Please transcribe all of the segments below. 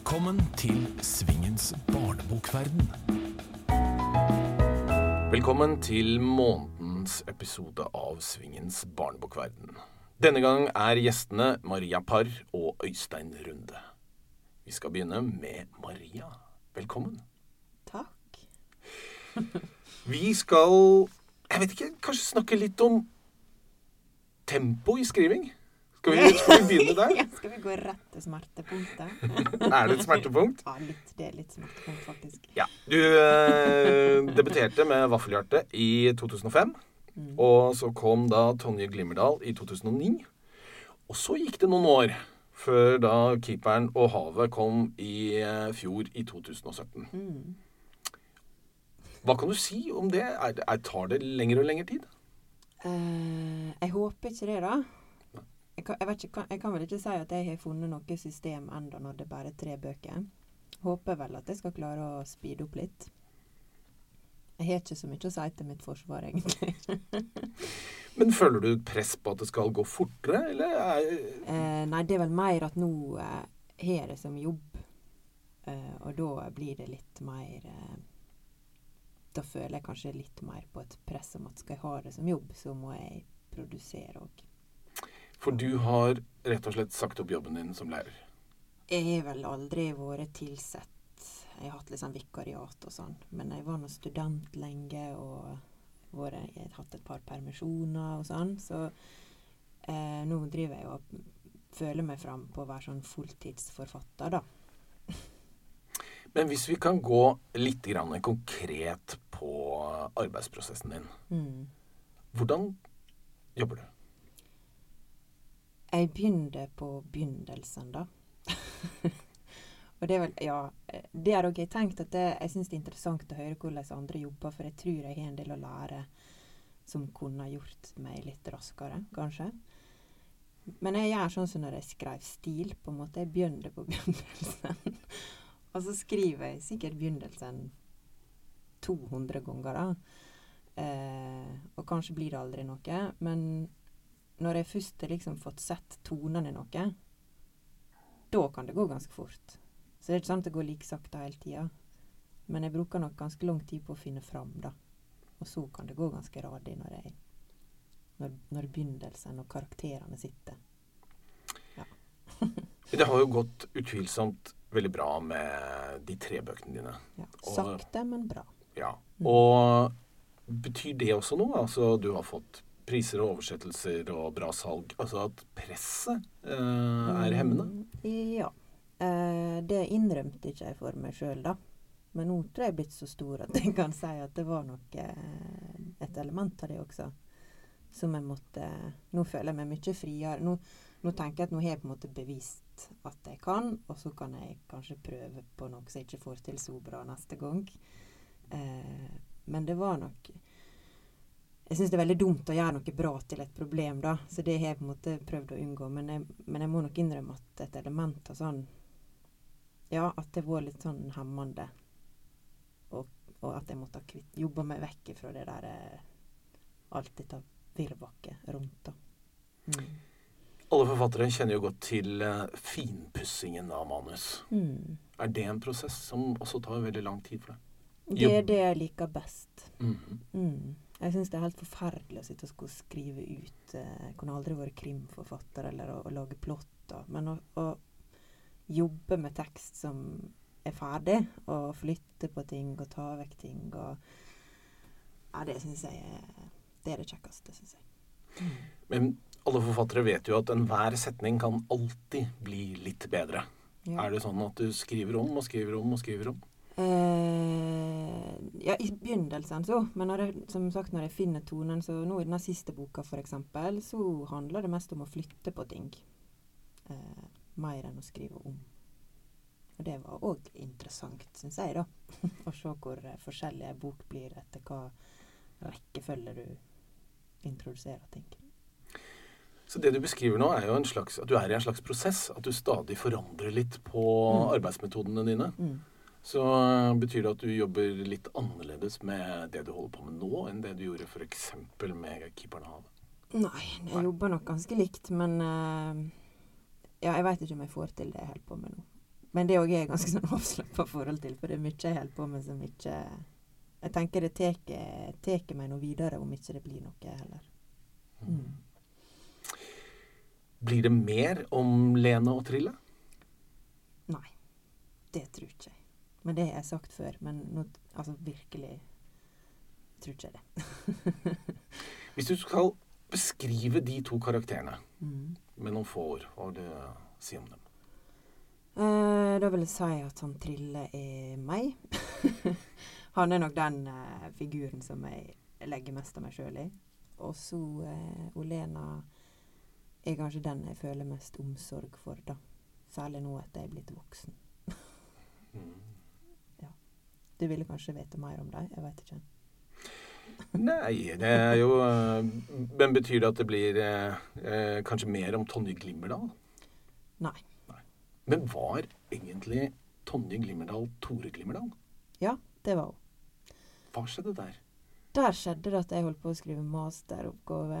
Velkommen til Svingens barnebokverden. Velkommen til månedens episode av Svingens barnebokverden. Denne gang er gjestene Maria Parr og Øystein Runde. Vi skal begynne med Maria. Velkommen. Takk. Vi skal, jeg vet ikke, kanskje snakke litt om tempo i skriving? Skal vi, skal vi begynne der? Ja, skal vi gå rett til smertepunktet? Er det et smertepunkt? Ja, litt, det er litt smertepunkt, faktisk. Ja. Du eh, debuterte med Vaffelhjerte i 2005. Og så kom da Tonje Glimmerdal i 2009. Og så gikk det noen år før da Keeperen og Havet kom i eh, fjor i 2017. Hva kan du si om det? Er, er, tar det lengre og lengre tid? Eh, jeg håper ikke det, da. Jeg kan, jeg, vet ikke, jeg kan vel ikke si at jeg har funnet noe system enda når det bare er tre bøker. Håper vel at jeg skal klare å speede opp litt. Jeg har ikke så mye å si til mitt forsvar, egentlig. Men føler du press på at det skal gå fortere, eller er Eh, nei, det er vel mer at nå eh, har jeg det som jobb. Eh, og da blir det litt mer eh, Da føler jeg kanskje litt mer på et press om at skal jeg ha det som jobb, så må jeg produsere òg. For du har rett og slett sagt opp jobben din som lærer. Jeg har vel aldri vært tilsett. Jeg har hatt litt sånn vikariat og sånn. Men jeg var nå student lenge og vært, jeg har hatt et par permisjoner og sånn. Så eh, nå driver jeg og føler meg fram på å være sånn fulltidsforfatter, da. Men hvis vi kan gå litt grann konkret på arbeidsprosessen din. Mm. Hvordan jobber du? Jeg begynner på begynnelsen, da. og det er vel Ja. Det har også jeg tenkt at det, jeg syns det er interessant å høre hvordan andre jobber, for jeg tror jeg har en del å lære som kunne gjort meg litt raskere, kanskje. Men jeg gjør sånn som når jeg skrev stil, på en måte. Jeg begynner på begynnelsen. og så skriver jeg sikkert begynnelsen 200 ganger, da. Eh, og kanskje blir det aldri noe. Men når jeg først har liksom fått sett tonene i noe, da kan det gå ganske fort. Så det er ikke sant det går like sakte hele tida. Men jeg bruker nok ganske lang tid på å finne fram, da. Og så kan det gå ganske radig når, jeg, når, når begynnelsen og karakterene sitter. Det har jo gått utvilsomt veldig bra med de tre bøkene dine. Ja. Og- Sakte, men bra. Ja. Og betyr det også noe? Altså du har fått priser og oversettelser og bra salg. Altså at presset eh, er hemmende? Mm, Ja. Eh, det innrømte ikke jeg for meg sjøl, da. Men nå tror jeg jeg er blitt så stor at jeg kan si at det var nok eh, et element av det også. Som jeg måtte Nå føler jeg meg mye friere. Nå, nå tenker jeg at nå har jeg på en måte bevist at jeg kan, og så kan jeg kanskje prøve på noe som jeg ikke får til så bra neste gang. Eh, men det var nok jeg syns det er veldig dumt å gjøre noe bra til et problem, da. Så det har jeg på en måte prøvd å unngå. Men jeg, men jeg må nok innrømme at et element av sånn Ja, at det var litt sånn hemmende. Og, og at jeg måtte ha kvitt, jobba meg vekk fra det der eh, Alt dette virvaket rundt, da. Mm. Alle forfattere kjenner jo godt til eh, finpussingen av manus. Mm. Er det en prosess som også tar veldig lang tid for deg? Det er det jeg liker best. Mhm. Mm. Jeg syns det er helt forferdelig å sitte og skrive ut eh, Jeg kunne aldri vært krimforfatter eller å, å lage plotter. Men å, å jobbe med tekst som er ferdig, og flytte på ting og ta vekk ting og Ja, det syns jeg Det er det kjekkeste, syns jeg. Men alle forfattere vet jo at enhver setning kan alltid bli litt bedre. Ja. Er det sånn at du skriver om og skriver om og skriver om? Eh, ja, i begynnelsen så. Men når jeg, som sagt, når jeg finner tonen, så nå i denne siste boka eksempel, så handler det mest om å flytte på ting. Eh, mer enn å skrive om. Og det var òg interessant, syns jeg, da. å se hvor eh, forskjellig en bok blir etter hva rekkefølge du introduserer ting. Så det du beskriver nå, er jo en slags, at du er i en slags prosess. At du stadig forandrer litt på Mm. arbeidsmetodene dine. Mm. Så eh, betyr det at du jobber litt annerledes med det du holder på med nå, enn det du gjorde f.eks. med Keeperen av havet? Nei, jeg jobber nok ganske likt, men eh, ja, jeg veit ikke om jeg får til det jeg holder på med nå. Men det òg er jeg ganske sånn avslappa forhold til, for det er mye jeg holder på med som ikke Jeg tenker det tar meg noe videre om ikke det blir noe heller. Mm. Blir det mer om Lene og Trille? Nei. Det tror ikke jeg. Men det har jeg sagt før. Men nå, altså virkelig tror ikke jeg det. Hvis du skal beskrive de to karakterene Mm. med noen få ord, hva vil du si om dem? Eh, da vil jeg si at han Trille er meg. han er nok den eh, figuren som jeg legger mest av meg sjøl i. Og så eh, Olena er kanskje den jeg føler mest omsorg for, da. Særlig nå etter jeg er blitt voksen. Mm. Du ville kanskje vite mer om dem? Jeg veit ikke. Nei, det er jo øh, Men betyr det at det blir eh, eh, kanskje mer om Tonje Glimmerdal? Nei. Men var egentlig Tonje Glimmerdal Tore Glimmerdal? Ja, det var hun. Hva skjedde der? Der skjedde det at jeg holdt på å skrive masteroppgave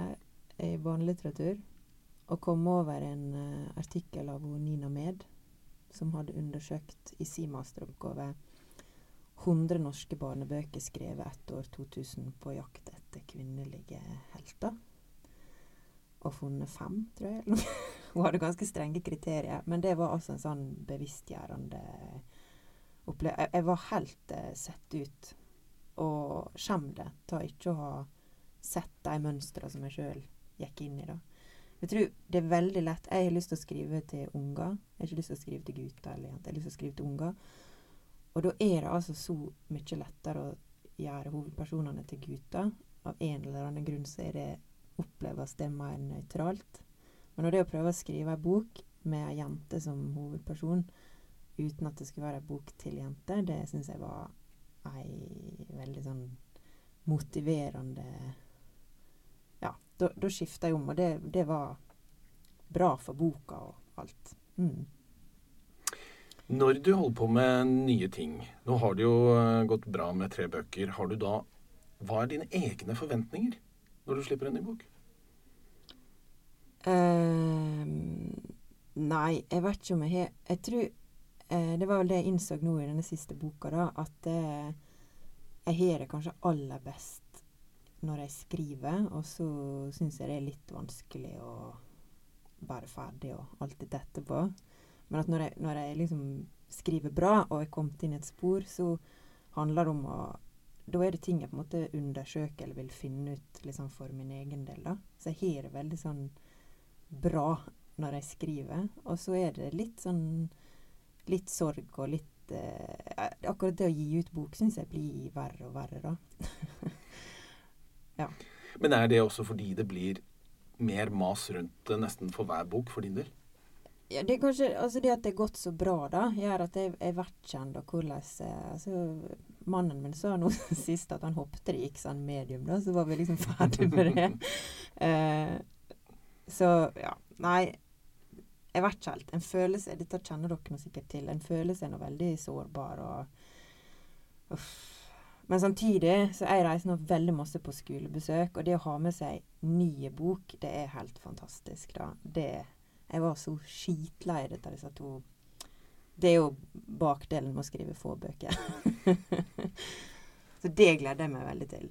i barnelitteratur. Og kom over en uh, artikkel av Nina Med, som hadde undersøkt i sin masteroppgave 100 norske barnebøker skrevet etter år 2000 på jakt etter kvinnelige helter. Og funnet fem, tror jeg. Hun hadde ganske strenge kriterier, men det var altså en sånn bevisstgjørende opplevelse. Jeg, jeg var helt eh, sett ut og skjem det til ikke å ha sett de mønstrene som jeg sjøl gikk inn i. da. Jeg tror det er veldig lett. Jeg har lyst til å skrive til unger. Jeg har ikke lyst til å skrive til gutter eller jenter. Jeg har lyst til å skrive til unger. Og da er det altså så mye lettere å gjøre hovedpersonene til gutter. Av en eller annen grunn så er det oppleves det mer nøytralt. Men når det å prøve å skrive ei bok med ei jente som hovedperson, uten at det skulle være ei bok til jenter, det syns jeg var ei veldig sånn motiverende Ja, da, skifta jeg om, og det, det var bra for boka og alt. Mm. Når du holder på med nye ting Nå har det jo øh, gått bra med tre bøker. Har du da Hva er dine egne forventninger når du slipper en ny bok? Uh, nei, jeg vet ikke om jeg har Jeg tror uh, Det var vel det jeg innså nå i denne siste boka, da, at uh, jeg har det kanskje aller best når jeg skriver, og så syns jeg det er litt vanskelig å være ferdig og alt dette etterpå. Men at når jeg, når jeg liksom skriver bra og er kommet inn i et spor, så handler det om å Da er det ting jeg på en måte undersøker eller vil finne ut liksom for min egen del. da. Så jeg har det veldig sånn bra når jeg skriver. Og så er det litt sånn Litt sorg og litt eh, Akkurat det å gi ut bok syns jeg blir verre og verre, da. Men er det også fordi det blir mer mas rundt det nesten for hver bok for din del? Ja, det er kanskje altså det at det har gått så bra, da, gjør at jeg, er vertskjent og hvordan eh, altså, Mannen min sa nå sist at han hoppet det gikk sånn medium, da, så var vi liksom ferdig med det. uh, så ja. Nei, jeg vet ikke helt. En følelse Dette kjenner dere sikkert til. En følelse er nå veldig sårbar og Uff. Men samtidig så jeg reiser nå veldig masse på skolebesøk, og det å ha med seg nye bok, det er helt fantastisk, da. Det Jeg var så skitlei dette disse to Det er jo bakdelen med å skrive få bøker. så det gleder jeg meg veldig til.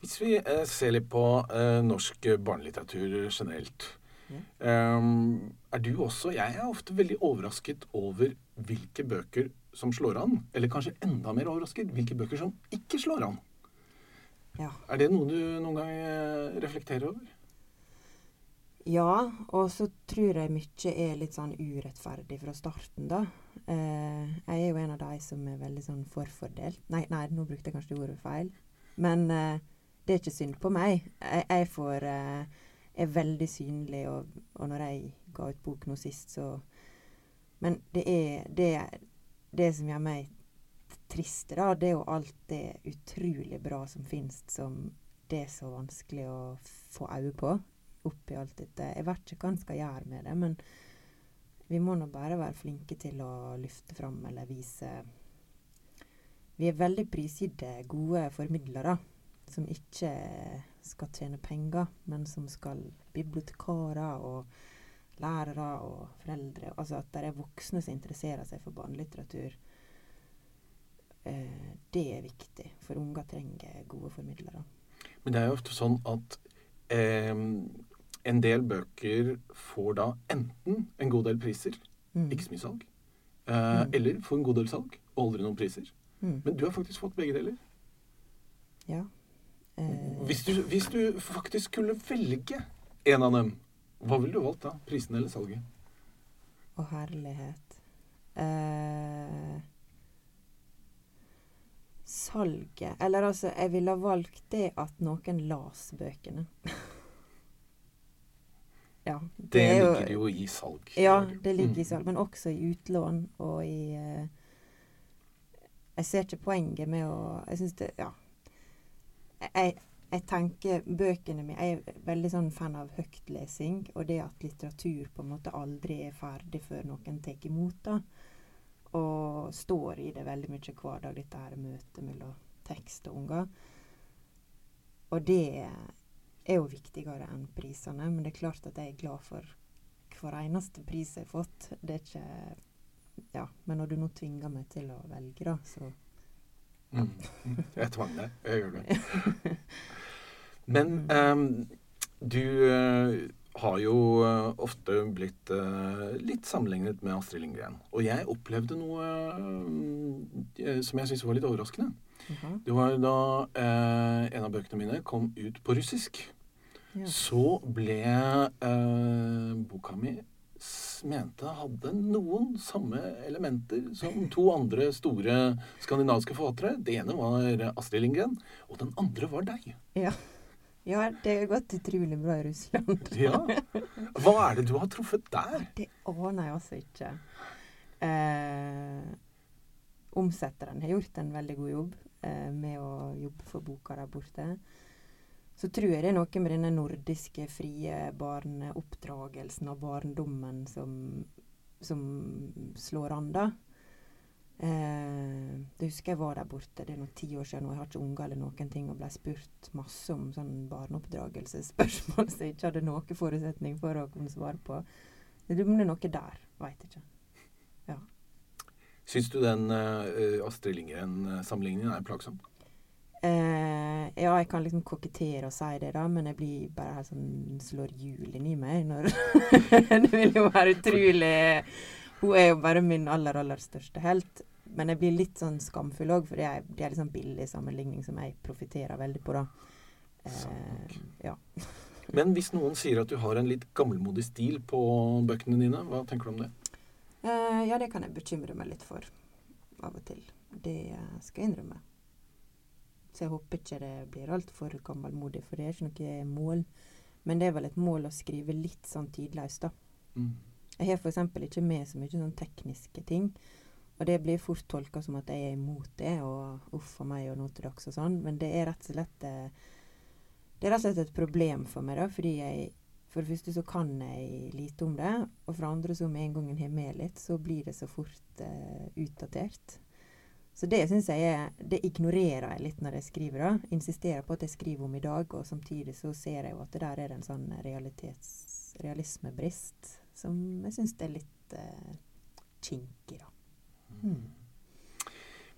Hvis vi eh, ser litt på eh, norsk barnelitteratur generelt Ja. um, Er du også Jeg er ofte veldig overrasket over hvilke bøker som slår an. Eller kanskje enda mer overrasket hvilke bøker som ikke slår an. Ja. Er det noe du noen gang eh, reflekterer over? Ja, og så tror jeg mye er litt sånn urettferdig fra starten, da. Eh, jeg er jo en av de som er veldig sånn forfordelt. Nei, nei nå brukte jeg kanskje det ordet feil. Men eh, det er ikke synd på meg. Jeg, jeg får eh, er veldig synlig, og, og når jeg ga ut bok nå sist, så Men det er det, det som gjør meg trist, da, det er jo alt det utrolig bra som finnes, som det er så vanskelig å få øye på oppi alt dette. Jeg vet ikke hva en skal gjøre med det, men vi må nå bare være flinke til å løfte fram eller vise Vi er veldig prisgitte gode formidlere som ikke skal tjene penger, men som skal Bibliotekarer og lærere og foreldre. Altså at det er voksne som interesserer seg for barnelitteratur. Eh, det er viktig, for unger trenger gode formidlere. Men det er jo ofte sånn at eh, en del bøker får da enten en god del priser, Mm. ikke så mye salg, eh, Mm. eller får en god del salg og aldri noen priser. Mm. Men du har faktisk fått begge deler. Ja. Eh, Hvis du, hvis du faktisk skulle velge en av dem, hva ville du valgt da? Prisen eller salget? Å, herlighet. Eh, salget Eller altså, jeg ville ha valgt det at noen las bøkene. ja. Det, det jo- ligger jo i salg. Ja, det ligger i Mm. salg, men også i utlån og i eh, Jeg ser ikke poenget med å Jeg syns det Ja. Jeg, jeg tenker bøkene mine Jeg er veldig sånn fan av høytlesing, og det at litteratur på en måte aldri er ferdig før noen tar imot det. Og står i det veldig mye hver dag, dette her møtet mellom tekst og unger. Og det er jo viktigere enn prisene, men det er klart at jeg er glad for hver eneste pris jeg har fått. Det er ikke Ja, men når du nå tvinger meg til å velge, da, så Mm. Jeg tvang deg. Jeg gjør det. Men ehm, du eh, har jo eh, ofte blitt uh, litt sammenlignet med Astrid Lindgren. Og jeg opplevde noe som jeg syntes var litt overraskende. Jaha. Det var da eh, en av bøkene mine kom ut på russisk. Ja. Så ble eh, boka mi mente hadde noen samme elementer som to andre store skandinaviske forfattere. Det ene var Astrid Lindgren, og den andre var deg. ja. Ja, det har gått utrolig bra i Russland. Ja. Hva er det du har truffet der? Det aner jeg altså ikke. Eh, omsetteren har gjort en veldig god jobb eh, med å jobbe for boka der borte. Så tror jeg det er noe med denne nordiske, frie barneoppdragelsen og barndommen som, som slår an, da. Eh, det husker jeg var der borte, det er noen ti år siden, og jeg har ikke unger eller noen ting, og ble spurt masse om sånn barneoppdragelsesspørsmål som jeg ikke hadde noen forutsetning for å kunne svare på. Det er noe der, veit ikke. Syns du den eh, Astrid Lindgren-sammenligningen er plagsom? Uh, ja, jeg kan liksom kokettere og si det, da, men jeg blir bare helt sånn slår julen i meg når Det vil jo være utrolig Hun er jo bare min aller, aller største helt. Men jeg blir litt sånn skamfull òg, for det er, det er sånn billig sammenligning som jeg profitterer veldig på, da. Uh, ja. Men hvis noen sier at du har en litt gammelmodig stil på bøkene dine, hva tenker du om det? Eh, ja, det kan jeg bekymre meg litt for av og til. Det skal jeg innrømme. Så jeg håper ikke det blir altfor gammelmodig, for det er ikke noe mål. Men det er vel et mål å skrive litt sånn tidløst, da. Mm. Jeg har f.eks. ikke med så mye sånn tekniske ting. Og det blir fort tolka som at jeg er imot det, og uff a meg og noe til dags og sånn. Men det er rett og slett eh, Det er rett og slett et problem for meg, da, fordi jeg For det første så kan jeg lite om det, og for andre så med en gang en har med litt, så blir det så fort eh, utdatert. Så det syns jeg er Det ignorerer jeg litt når jeg skriver, da. Insisterer på at jeg skriver om i dag, og samtidig så ser jeg jo at det der er en sånn realitetsrealismebrist, som jeg syns er litt eh, kinkig, da. Mm.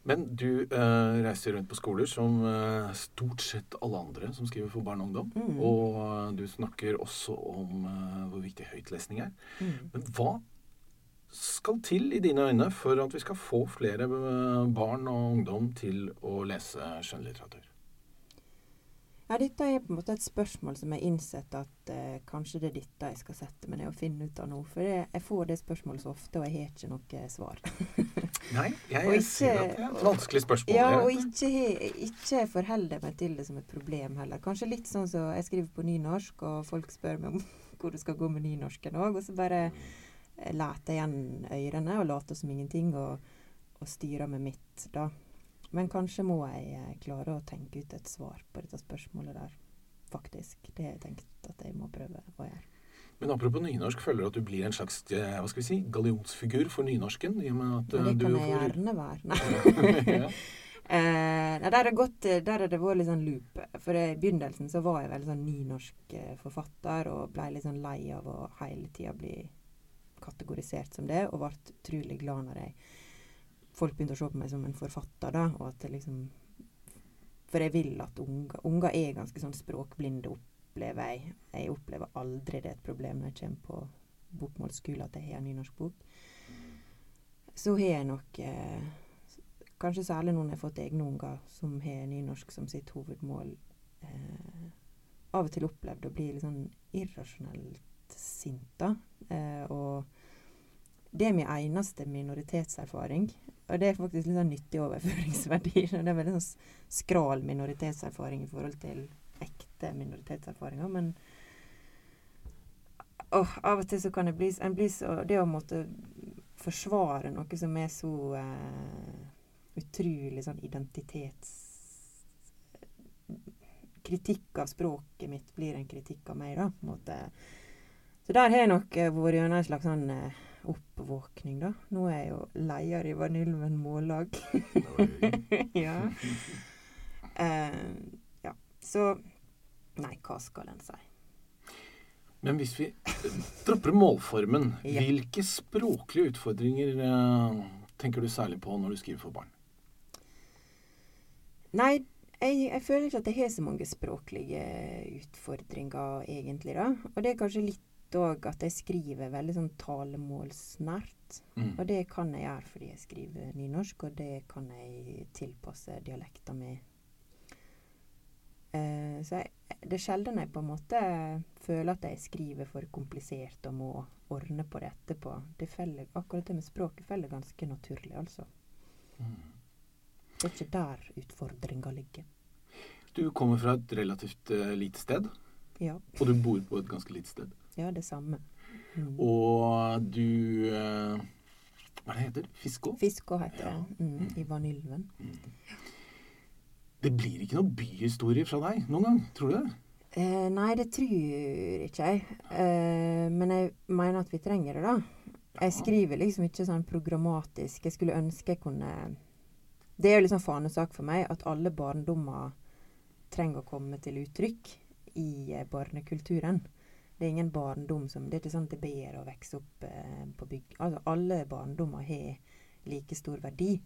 Men du eh, reiser rundt på skoler som eh, stort sett alle andre som skriver for barn og ungdom. Mm. Og eh, du snakker også om eh, hvor viktig høytlesning er. Mm. Men hva skal til i dine øyne for at vi skal få flere eh, barn og ungdom til å lese skjønnlitteratur? Ja, dette er på en måte et spørsmål som jeg har innsett at eh, kanskje det er dette jeg skal sette meg ned og finne ut av nå. For jeg, jeg får det spørsmålet så ofte, og jeg har ikke noe svar. Nei, jeg, jeg ikke- ser at det er et vanskelig spørsmål. Ja, og ikke, ikke forholder meg til det som et problem heller. Kanskje litt sånn som jeg skriver på nynorsk, og folk spør meg om hvor det skal gå med nynorsken òg, og så bare leter later jeg igjen ørene og later som ingenting, og, og styrer med mitt, da. Men kanskje må jeg eh, klare å tenke ut et svar på dette spørsmålet der, faktisk. Det har jeg tenkt at jeg må prøve å gjøre. Men apropos nynorsk, føler du at du blir en slags eh, hva skal vi si, gallionsfigur for nynorsken? I og med at Men eh, det kan jeg får- gjerne være. Nei. ja. Eh, nei, der gått, eh, der har det vært litt sånn loop. For i begynnelsen så var jeg veldig sånn nynorsk eh, forfatter og ble litt sånn lei av å hele tida bli kategorisert som det, og ble utrolig glad når jeg folk begynte å se på meg som en forfatter, da, og at liksom For jeg vil at unger Unger er ganske sånn språkblinde, opplever jeg. Jeg opplever aldri det er et problem når jeg kommer på bokmålsskole at jeg har en nynorsk bok. Så har jeg nok eh, Kanskje særlig noen har fått egne unger som har nynorsk som sitt hovedmål, eh, av og til opplevd å bli litt sånn irrasjonelt sint, da. Eh, og det er min eneste minoritetserfaring. Og det er faktisk litt sånn nyttig overføringsverdi. Det er veldig sånn skral minoritetserfaring i forhold til ekte minoritetserfaringer. Men åh, av og til så kan det bli, en bli så Det å måtte forsvare noe som er så eh, utrolig sånn identitets... Kritikk av språket mitt blir en kritikk av meg, da. på en måte. Så der har jeg nok eh, vært gjennom en slags sånn eh, oppvåkning, da. Nå er jeg jo leder i Vanylven Mållag. ja. Uh, ja. Så Nei, hva skal en si? Men hvis vi dropper målformen, Ja. hvilke språklige utfordringer uh, tenker du særlig på når du skriver for barn? Nei, jeg, jeg føler ikke at jeg har så mange språklige utfordringer, egentlig, da. Og det er kanskje litt òg at jeg skriver veldig sånn talemålsnært. Mm. Og det kan jeg gjøre fordi jeg skriver nynorsk, og det kan jeg tilpasse dialekta mi. Uh, så jeg, det er sjelden jeg på en måte føler at jeg skriver for komplisert og må ordne på det etterpå. Det feller, akkurat det med språket feller ganske naturlig, altså. Mm. Det er ikke der utfordringa ligger. Du kommer fra et relativt uh, lite sted, Ja, og du bor på et ganske lite sted. Ja det samme. Mm. Og du eh, Hva det heter Fiskå? Fiskå heter Ja. det. Mm, I Vanylven. Det blir ikke noe byhistorie fra deg noen gang, tror du det? Eh, nei, det tror ikke jeg. Eh, men jeg mener at vi trenger det, da. Jeg skriver liksom ikke sånn programmatisk. Jeg skulle ønske jeg kunne Det er jo liksom fanesak for meg at alle barndommer trenger å komme til uttrykk i eh, barnekulturen. Det er ingen barndom som Det er ikke sånn at det ber å vokse opp eh, på bygg... Altså, alle barndommer har like stor verdi.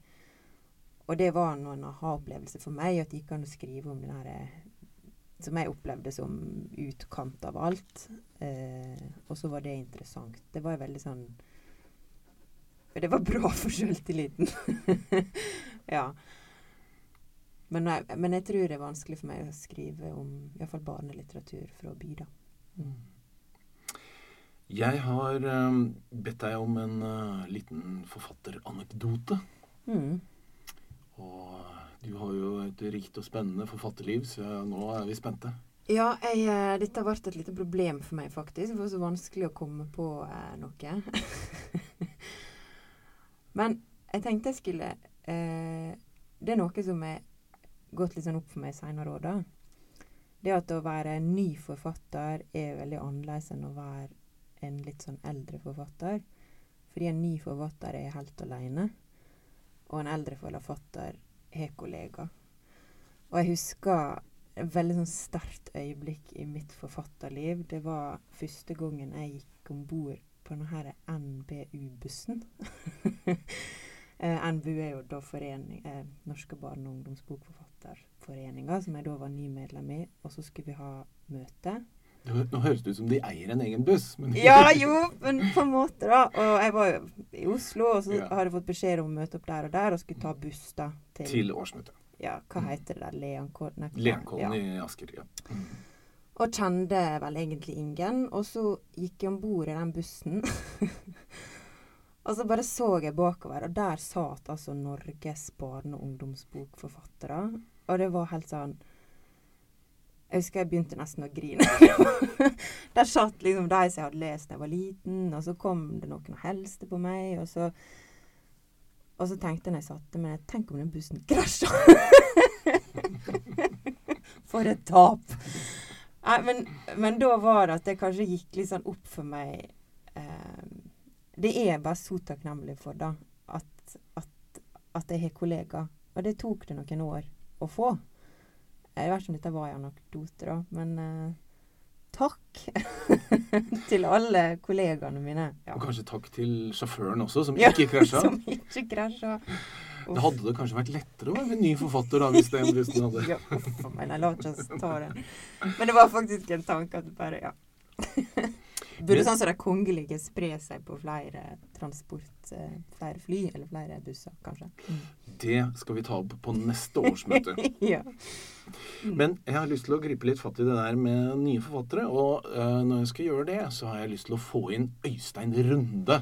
Og det var nå en aha-opplevelse for meg at det gikk an å skrive om den her eh, som jeg opplevde som utkant av alt. Eh, og så var det interessant. Det var veldig sånn Det var bra for sjøltilliten. ja. Men jeg, men jeg tror det er vanskelig for meg å skrive om iallfall barnelitteratur fra by, da. Mm. Jeg har eh, bedt deg om en eh, liten forfatteranekdote. Mm. Og du har jo et rikt og spennende forfatterliv, så nå er vi spente. Ja, jeg, eh, dette har vært et lite problem for meg, faktisk. Det var så vanskelig å komme på eh, noe. Men jeg tenkte jeg skulle eh, Det er noe som er gått litt sånn opp for meg seinere år, da. Det at å være ny forfatter er veldig annerledes enn å være en litt sånn eldre forfatter. Fordi en ny forfatter er helt alene, og en eldre forfatter har kollegaer. Og jeg husker et veldig sånn sterkt øyeblikk i mitt forfatterliv. Det var første gangen jeg gikk om bord på denne NBU-bussen. eh, NBU er jo da forening, eh, Norske barne- og ungdomsbokforfatterforeninga, som jeg da var ny medlem i. Og så skulle vi ha møte. Nå høres det ut som de eier en egen buss. Men Ja, jo, men på en måte, da. Og jeg var i Oslo, og så Ja. hadde jeg fått beskjed om å møte opp der og der, og skulle ta buss da til, Til årsmøtet. Ja, hva heter det der? Leankollen? Leankollen ja. i Asker. Ja. Og kjente vel egentlig ingen. Og så gikk jeg om bord i den bussen. og så bare så jeg bakover, og der satt altså Norges barne- og ungdomsbokforfattere. Og det var helt sånn Jeg husker jeg begynte nesten å grine. der satt liksom de som jeg hadde lest da jeg var liten, og så kom det noen og hilste på meg, og så og så tenkte jeg når jeg satte meg Tenk om den bussen krasja! For et tap! Nei, men, men da var det at det kanskje gikk litt sånn opp for meg eh, Det er jeg bare så takknemlig for, da. At, at, at jeg har kollegaer. Og det tok det noen år å få. Jeg vet ikke om dette var en anekdote, da, men eh, takk til alle kollegaene mine. Ja. Og kanskje takk til sjåføren også, som ikke krasja. Som ikke krasja. Det hadde det kanskje vært lettere å være ny forfatter da, hvis den bussen hadde Ja, uff nei, la oss ta det. Men det var faktisk en tanke at bare Ja. Burde sånn som de kongelige spre seg på flere transport, eh, flere fly eller flere busser, kanskje. Det skal vi ta opp på neste årsmøte. ja. Men jeg har lyst til å gripe litt fatt i det der med nye forfattere. Og uh, når jeg skal gjøre det, så har jeg lyst til å få inn Øystein Runde.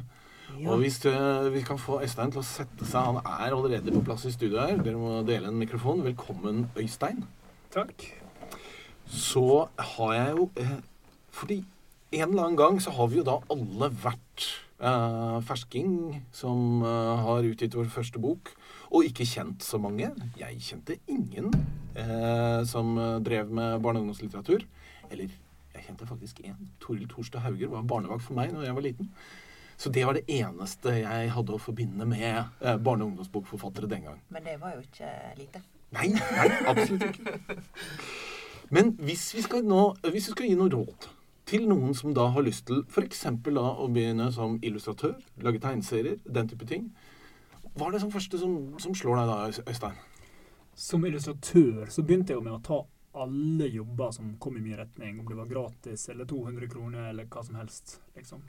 ja. Og hvis uh, vi kan få Øystein til å sette seg Han er allerede på plass i studio her. Dere må dele en mikrofon. Velkommen, Øystein. Takk. Så har jeg jo uh, Fordi en eller annen gang så har vi jo da alle vært eh, fersking som har utgitt vår første bok, og ikke kjent så mange. Jeg kjente ingen eh, som eh, drev med barne- og ungdomslitteratur. Eller jeg kjente faktisk én. Toril Torstad Hauger var barnevakt for meg da jeg var liten. Så det var det eneste jeg hadde å forbinde med eh, barne- og ungdomsbokforfattere den gang. Men det var jo ikke lite. Nei, nei, absolutt ikke. Men hvis vi skal, nå, hvis vi skal gi noe råd til noen som da har lyst til f.eks. da å begynne som illustratør, lage tegneserier, den type ting, hva er det som første som, som slår deg da, Øystein? Som illustratør så begynte jeg jo med å ta alle jobber som kom i min retning, om det var gratis eller 200 kroner eller hva som helst. liksom.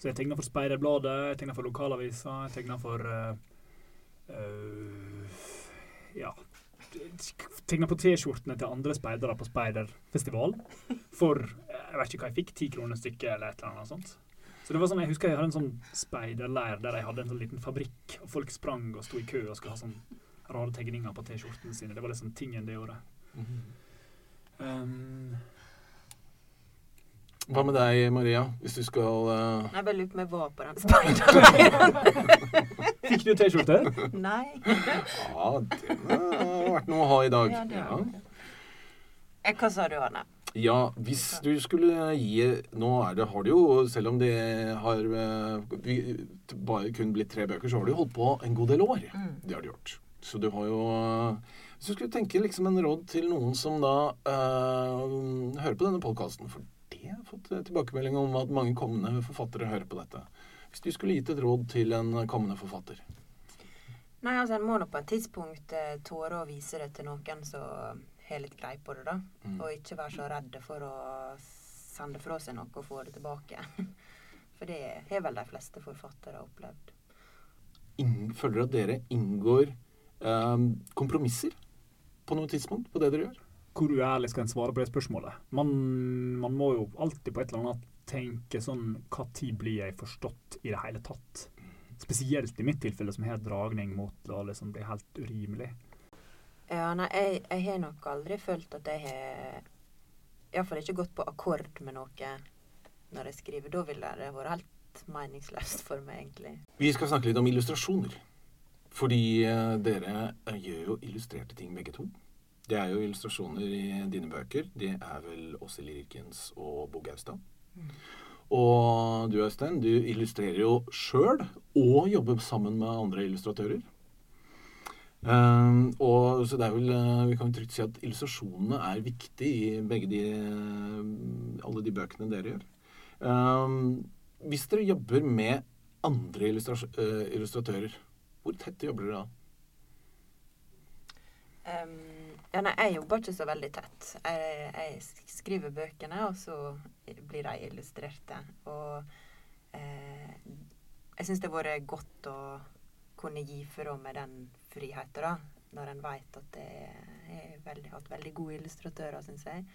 Så jeg tegna for Speiderbladet, jeg tegna for lokalavisa, jeg tegna for uh, uh, Ja. Tegna på T-skjortene til andre speidere på speiderfestival for eh, jeg vet ikke hva jeg fikk, ti kroner stykket eller et eller annet sånt. Så det var sånn, Jeg husker jeg hadde en sånn speiderleir der jeg hadde en sånn liten fabrikk, og folk sprang og sto i kø og skulle ha sånn rare tegninger på T-skjortene sine. Det var liksom tingen det gjorde. Um, Hva med deg, Maria, hvis du skal uh... Jeg bare lurer på om jeg var på den speiderleiren. fikk du T-skjorte? Nei. Ja, det har vært noe å ha i dag. Ja, det Ja. var det. Eh, Hva sa du, Anne? Ja, hvis du skulle gi Nå er det, har det jo, selv om det har eh, bare kun blitt tre bøker, så har du jo holdt på en god del år. Mm. Det har du gjort. Så du har jo Hvis du skulle tenke liksom en råd til noen som da eh, hører på denne podkasten For det har jeg fått tilbakemelding om at mange kommende forfattere hører på dette. Hvis du skulle gitt et råd til en kommende forfatter Nei, altså En må nå på et tidspunkt eh, tåre å vise det til noen som har litt greie på det, da. Mm. Og ikke være så redde for å sende fra seg noe og få det tilbake. For det har vel de fleste forfattere opplevd. Ingen føler at dere inngår eh, kompromisser på noe tidspunkt på det dere gjør? Hvor uærlig skal en svare på det spørsmålet? Man, man må jo alltid på et eller annet tenke sånn Hva tid blir jeg forstått i det hele tatt? Spesielt i mitt tilfelle, som har dragning mot å liksom bli helt urimelig. Ja, nei, jeg, jeg har nok aldri følt at jeg har Iallfall ikke gått på akkord med noe når jeg skriver. Da ville det vært helt meningsløst for meg, egentlig. Vi skal snakke litt om illustrasjoner. Fordi eh, dere eh, gjør jo illustrerte ting begge to. Det er jo illustrasjoner i dine bøker. Det er vel Åse Lirkens og Bo Gaustad. Og du Øystein, du illustrerer jo sjøl og jobber sammen med andre illustratører. Um, og så det er vel, eh, Vi kan trygt si at illustrasjonene er viktig i begge de, eh, alle de bøkene dere gjør. Um, hvis dere jobber med andre illustra- eh, illustratører, hvor tett jobber dere da? Um, ja, nei, jeg jobber ikke så veldig tett. Jeg, jeg skriver bøkene, og så blir de illustrerte. Og eh, jeg syns det har vært godt å kunne gi fra med den friheten, da. Når en vet at det er veldig, hatt veldig gode illustratører, syns jeg.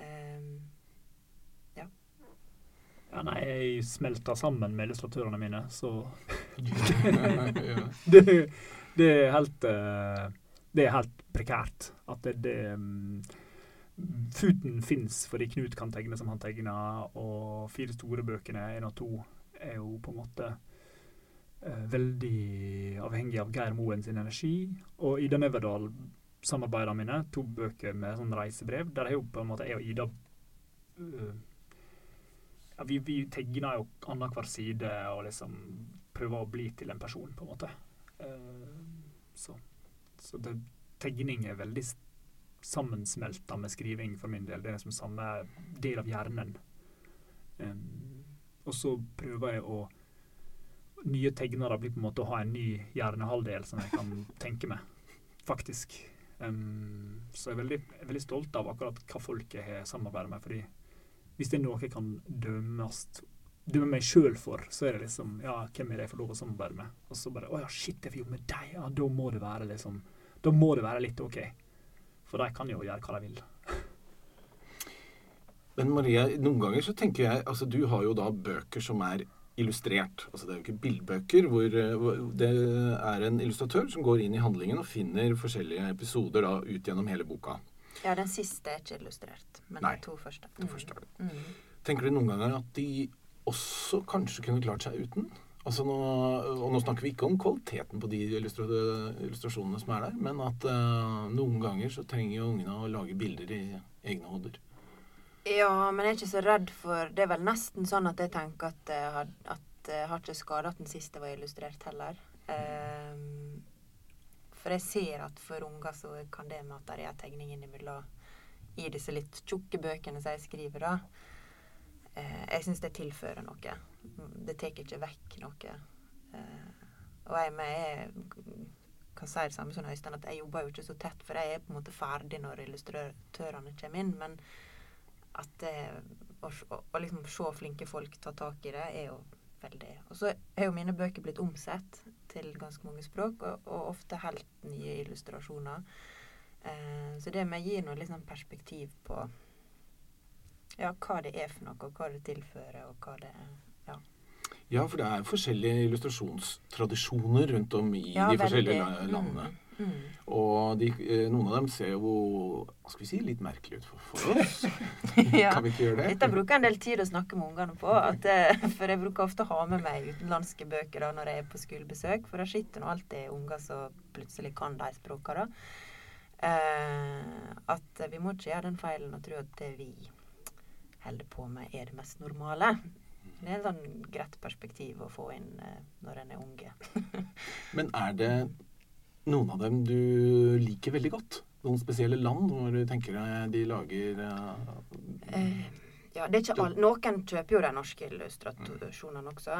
Um, Ja, nei, jeg smelter sammen med illustratørene mine, så det, det er helt eh, Det er helt prekært at det, det mm, Futen fins fordi Knut kan tegne som han tegner, og Fire store bøkene, én og to, er jo på en måte veldig avhengig av Geir Moen sin energi. Og Ida Neverdal samarbeidene mine, to bøker med sånn reisebrev, der jeg jo på en måte jeg og Ida øh, ja, vi, vi tegner jo annenhver side og liksom prøver å bli til en person, på en måte. Uh, så Så det, tegning er veldig sammensmelta med skriving for min del. Det er liksom samme del av hjernen. Um, og så prøver jeg å Nye tegnere blir på en måte å ha en ny hjernehalvdel som jeg kan tenke med, faktisk. Um, så jeg er veldig, veldig stolt av akkurat hva folk jeg har samarbeidet med. fordi hvis det er noe jeg kan dømmes dømme meg sjøl for, så er det liksom Ja, hvem er det jeg får lov å samarbeide med? Og så bare Å ja, shit, jeg får jobbe med deg. Ja, da må det være liksom Da må det være litt OK. For de kan jo gjøre hva de vil. Men Maria, noen ganger så tenker jeg Altså, du har jo da bøker som er illustrert. Altså det er jo ikke bildbøker hvor, eh, det er en illustratør som går inn i handlingen og finner forskjellige episoder da ut gjennom hele boka. Ja, den siste er ikke illustrert, men Nei, de to første. Det første er. Mm. Tenker du noen ganger at de også kanskje kunne klart seg uten? Altså nå, og nå snakker vi ikke om kvaliteten på de illustra illustrasjonene som er der, men at uh, noen ganger så trenger jo ungene å lage bilder i egne hoder. Ja, men jeg er ikke så redd for Det er vel nesten sånn at jeg tenker at jeg har, at jeg har ikke skada at den siste var illustrert heller. Um, for jeg ser at for unger så kan det med at det er tegning innimellom i disse litt tjukke bøkene som jeg skriver, da Uh, Jeg syns det tilfører noe. Det tar ikke vekk noe. Uh, og jeg, med, jeg kan si det samme som Øystein, at jeg jobber jo ikke så tett, for jeg er på en måte ferdig når illustratørene kommer inn. men at det, å, å, å liksom se flinke folk ta tak i det, er jo veldig Og så er jo mine bøker blitt omsett til ganske mange språk, og, og ofte helt nye illustrasjoner. Eh, så det med gir noe liksom perspektiv på ja, hva det er for noe, og hva det tilfører, og hva det ja. Ja, for det er forskjellige illustrasjonstradisjoner rundt om i Ja, de forskjellige landene. Mm, mm. Og de, eh, noen av dem ser jo hva skal vi si, litt merkelig ut for, for oss. Ja. Kan vi ikke gjøre det? Dette bruker jeg en del tid å snakke med ungene på. At, eh, for jeg bruker ofte å ha med meg utenlandske bøker da, når jeg er på skolebesøk. For det sitter nå alltid unger som plutselig kan de språkene. Eh, at vi må ikke gjøre den feilen og tro at det vi holder på med, er det mest normale. Det er et sånn greit perspektiv å få inn eh, når en er unge. Men er det noen av dem du liker veldig godt? Noen spesielle land hvor du tenker de lager eh, Eh, ja, det er ikke alle. Noen kjøper jo de norske illustrasjonene også.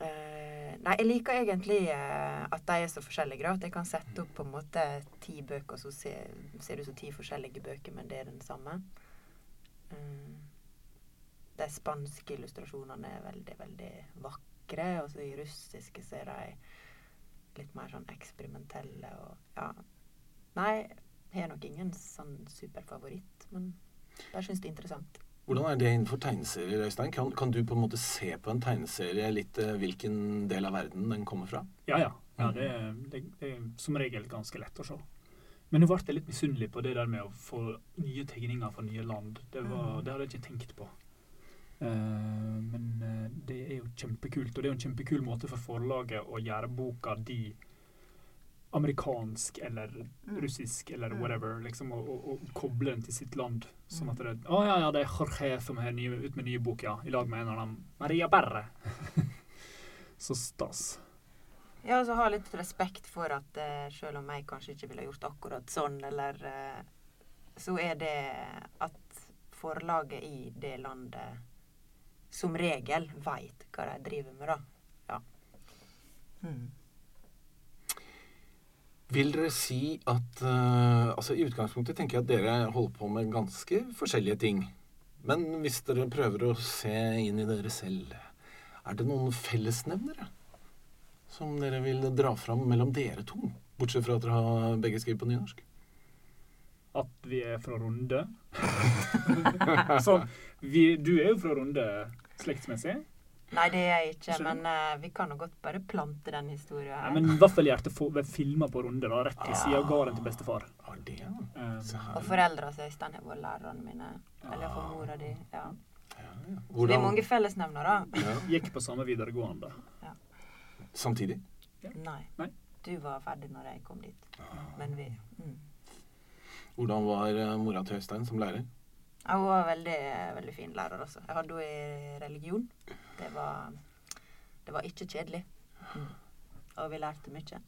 Eh, nei, jeg liker egentlig eh, at de er så forskjellige. da, At jeg kan sette opp på en måte ti bøker, og så ser, ser det ut som ti forskjellige bøker, men det er den samme. Eh, de spanske illustrasjonene er veldig, veldig vakre. Og så i russiske ser er de litt mer sånn eksperimentelle og ja. Nei, jeg har nok ingen sånn superfavoritt, men jeg syns det er interessant. Hvordan er det innenfor tegneserier, Øystein? Kan, kan du på en måte se på en tegneserie litt eh, hvilken del av verden den kommer fra? Ja, ja. ja det, er- det, det er som regel ganske lett å se. Men nå ble jeg litt misunnelig på det der med å få nye tegninger fra nye land. Det, var, Mm. det hadde jeg ikke tenkt på. Eh, men eh, det er jo kjempekult, og det er jo en kjempekul måte for forlaget å gjøre boka di amerikansk eller russisk eller Mm. whatever, liksom, og, og, og koble den til sitt land. Sånn Mm. at det Å ja, ja, det er Jorge som ny, ut med nye bok, ja. I lag med en av dem. Maria Berre. Så stas. Ja, og så ha litt respekt for at uh, selv om jeg kanskje ikke ville gjort akkurat sånn, eller uh, Så er det at forlaget i det landet som regel veit hva de driver med, da. Ja. Mm. Vil dere si at uh, Altså, i utgangspunktet tenker jeg at dere holder på med ganske forskjellige ting. Men hvis dere prøver å se inn i dere selv, er det noen fellesnevnere som dere vil dra fram mellom dere to? Bortsett fra at dere har begge skrevet på nynorsk. At vi er fra Runde. Så vi, du er jo fra Runde slektsmessig. Nei, det er jeg ikke, men uh, vi kan jo godt bare plante den historien her. her. men Vaffelhjerte ble filma på Runde, da, rett til sida av gården til bestefar. Ah, det, ja. Um, Og foreldra til Øystein har vært lærerne mine. Eller for mora di. Ja. Ja, ja. Så det er mange fellesnevnere. ja. gikk på samme videregående. Samtidig? Nei. Nei. Du var ferdig når jeg kom dit. Men vi mm. Hvordan var eh, mora til Øystein som lærer? Ja, Hun var veldig, veldig fin lærer også. Jeg hadde henne i religion. Det var, det var ikke kjedelig. Og vi lærte mye.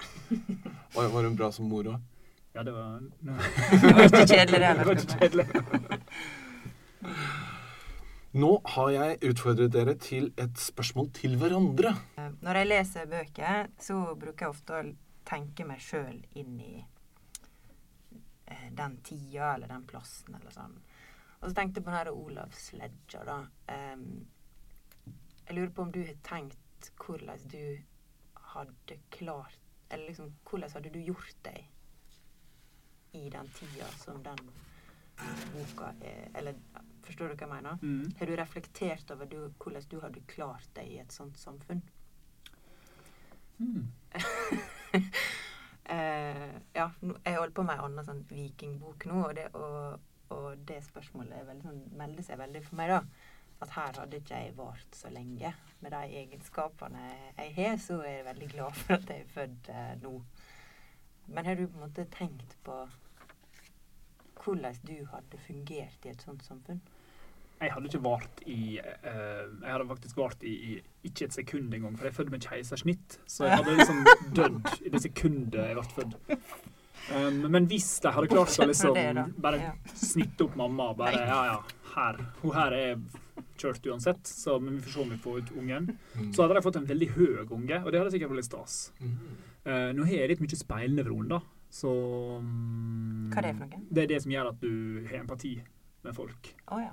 Var, var hun bra som mor òg? Ja, det var Det var ikke kjedelig, det Det var ikke kjedelig. Nå har jeg utfordret dere til et spørsmål til hverandre. Eh, Når jeg leser bøker, så bruker jeg ofte å tenke meg sjøl inn i eh, den tida eller den plassen eller sånn. Og så tenkte jeg på den her Olavsledja, da. Um, jeg lurer på om du har tenkt hvordan du hadde klart Eller liksom, hvordan hadde du gjort deg i den tida som den boka er Eller forstår du hva jeg mener? Mm. Har du reflektert over du, hvordan du hadde klart deg i et sånt samfunn? Mm. uh, ja, jeg holder på med en annen sånn vikingbok nå, og det, og, og det spørsmålet veldig, sånn, melder seg veldig for meg, da. At her hadde ikke jeg vart så lenge. Med de egenskapene jeg har, så er jeg veldig glad for at jeg er født eh, nå. Men har du på en måte tenkt på hvordan du hadde fungert i et sånt samfunn? Jeg hadde ikke vart i uh, Jeg hadde faktisk vart i, i ikke et sekund engang, for jeg er født med keisersnitt. Så jeg hadde liksom dødd i det sekundet jeg ble født. Um, men hvis de hadde klart å liksom bare snitte opp mamma bare Ja, ja, her. Hun her er kjørt uansett, så men vi får se om vi får ut ungen. Så hadde de fått en veldig høy unge, og det hadde sikkert vært litt stas. Mm. Eh, nå har jeg litt mye speilnevron, da, så um, Hva er det for noe? Det er det som gjør at du har empati med folk. Oh, ja.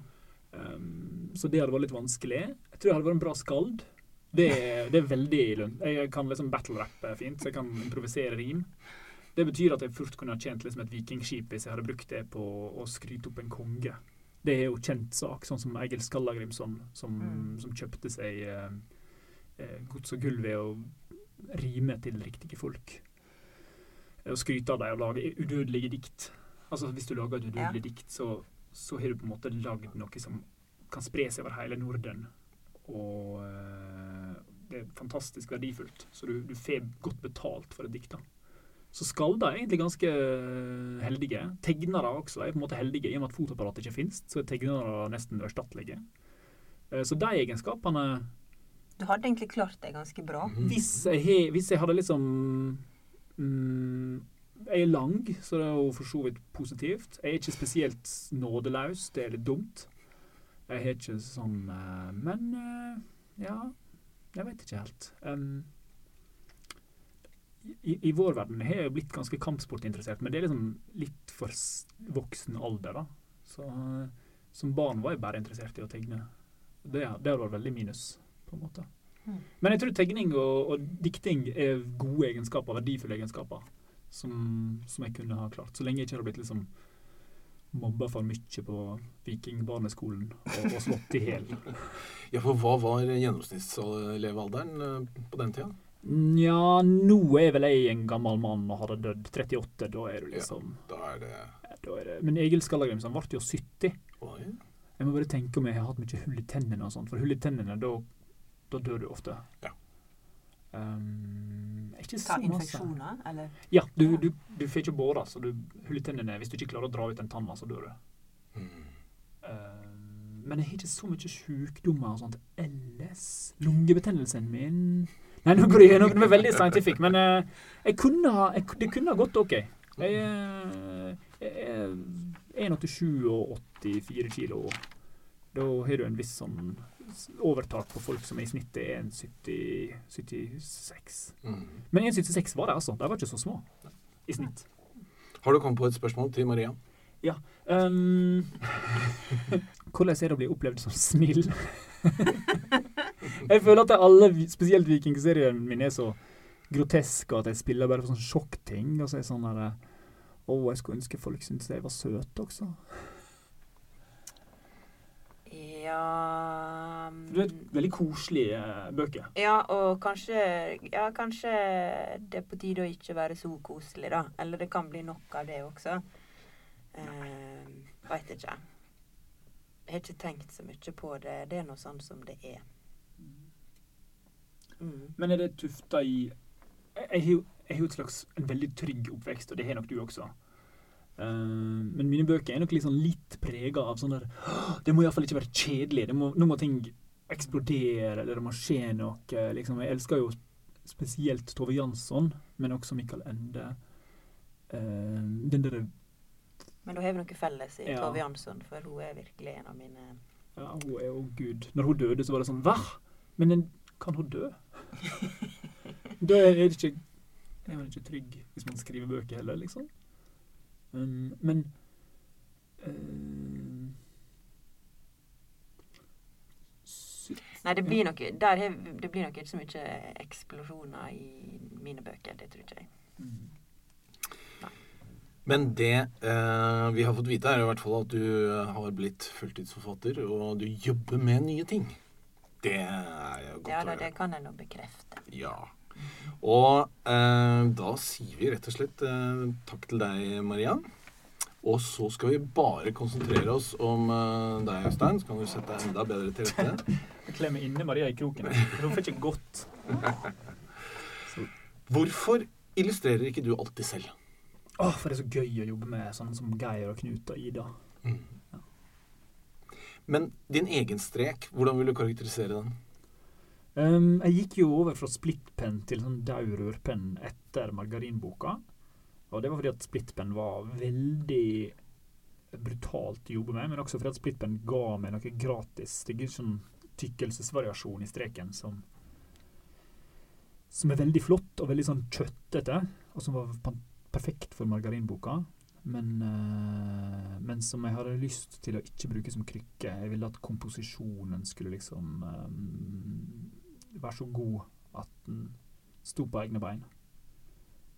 Um, så det hadde vært litt vanskelig. Jeg tror jeg hadde vært en bra skald. Det, det er veldig lønt. Jeg kan liksom battle-rappe fint, så jeg kan improvisere rim. Det betyr at jeg fort kunne ha tjent liksom et vikingskip hvis jeg hadde brukt det på å skryte opp en konge. Det er jo kjent sak, sånn som Egil Skallagrimson, som, Mm. som kjøpte seg eh, eh, gods og gull ved å rime til riktige folk. Og skryte av dem og lage udødelige dikt. Altså Hvis du lager et udødelig dikt, så, så har du på en måte lagd noe som kan spre seg over hele Norden. Og eh, det er fantastisk verdifullt. Så du, du får godt betalt for et dikt. da. Så skal er egentlig ganske eh, heldige. Tegnere også er på en måte heldige, i og med at fotoapparatet ikke finnes. Så er tegnere nesten uerstattelige. Eh, Så de egenskapene Du hadde egentlig klart deg ganske bra. hvis jeg, hvis jeg hadde liksom mm, Jeg er lang, så det er jo for så vidt positivt. Jeg er ikke spesielt nådeløs, det er litt dumt. Jeg har ikke sånn eh, Men ja Jeg vet ikke helt. Um, i, I vår verden har jeg blitt ganske kampsportinteressert, men det er liksom litt for voksen alder, da. Så eh, som barn var jeg bare interessert i å tegne. Det, det har vært veldig minus, på en måte. Mm. Men jeg tror tegning og, og dikting er gode egenskaper, verdifulle egenskaper, som, som jeg kunne ha klart. Så lenge jeg ikke har blitt liksom mobba for mye på vikingbarneskolen og, og slått i hjel. Ja, for hva var gjennomsnittslevealderen eh, på den tida? Nja, nå er vel jeg en gammel mann og hadde dødd 38. Da er du liksom ja, Da er det da er det. Men Egil Skallagrimsen ble jo 70. Oi. Jeg må bare tenke om jeg har hatt mye hull i tennene og sånt. For hull i tennene, da, da dør du ofte. Ja. Um, ikke så masse. infeksjoner, eller? Ja, du, du, du får ikke båre, så du hull i tennene. Hvis du ikke klarer å dra ut den tanna, så dør du. Mm. Um, men jeg har ikke så mye sykdommer og sånt ellers. Lungebetennelsen min Nei, nå går det noe veldig scientific, men eh, jeg kunne ha, jeg, det kunne ha gått OK. Jeg, er- jeg er 1,87 og 84 kilo. Da har du en viss sånn overtak på folk som er i snitt er 1,76. Mm. Men 1,76 var det, altså. De var ikke så små i snitt. Har du kommet på et spørsmål til Maria? Um, hvordan er det å bli opplevd som snill? jeg føler at alle, spesielt vikingseriene mine, er så groteske at jeg spiller bare for sånne sjokkting. Og så er sånn der Å, jeg skulle ønske folk syntes jeg var søt også. Ja Du et veldig koselige eh, bøker. Ja, og kanskje Ja, kanskje det er på tide å ikke være så koselig, da. Eller det kan bli nok av det også. Eh, Veit ikke. Jeg har ikke tenkt så mye på det. Det er nå sånn som det er. Mm. Men er det tufta i Jeg har jo et slags en veldig trygg oppvekst, og det har nok du også. Uh, men mine bøker er nok liksom litt prega av sånn der «Åh, Det må iallfall ikke være kjedelig. Det må, nå må ting eksplodere, eller det må skje noe. Liksom. Jeg elsker jo spesielt Tove Jansson, men også Mikael Ende. Uh, den derre Men da har vi noe felles i Ja. Tove Jansson, for hun er virkelig en av mine ja, Hun er jo gud. Når hun døde, så var det sånn Hva? Men en, kan hun dø? da er det ikke er man ikke trygg hvis man skriver bøker heller, liksom. Um, men eh, Nei, det blir nok, der Det blir nok ikke så mye eksplosjoner i mine bøker. Det tror ikke jeg. Mm. Men det eh, vi har fått vite, er i hvert fall at du har blitt fulltidsforfatter, og du jobber med nye ting. Det er jo godt Ja å høre. det kan jeg nå bekrefte. Ja. Og eh, da sier vi rett og slett eh, takk til deg, Maria. Og så skal vi bare konsentrere oss om eh, deg, Øystein. Så kan du sette deg enda bedre til rette. Klemme inne Maria i kroken. Hun får ikke gått. Hvorfor illustrerer ikke du alltid selv? Åh, for det er så gøy å jobbe med sånne som Geir og Knut og Ida. Men din egen strek, hvordan vil du karakterisere den? Um, jeg gikk jo over fra splittpenn til sånn daud rørpenn etter margarinboka. Og det var fordi at splittpenn var veldig brutalt å jobbe med, men også fordi at splittpenn ga meg noe gratis. Det er sånn tykkelsesvariasjon i streken som som er veldig flott og veldig sånn kjøttete, og som var perfekt for margarinboka. Men, uh, men som jeg hadde lyst til å ikke bruke som krykke. Jeg ville at komposisjonen skulle liksom um, være så god at den sto på egne bein.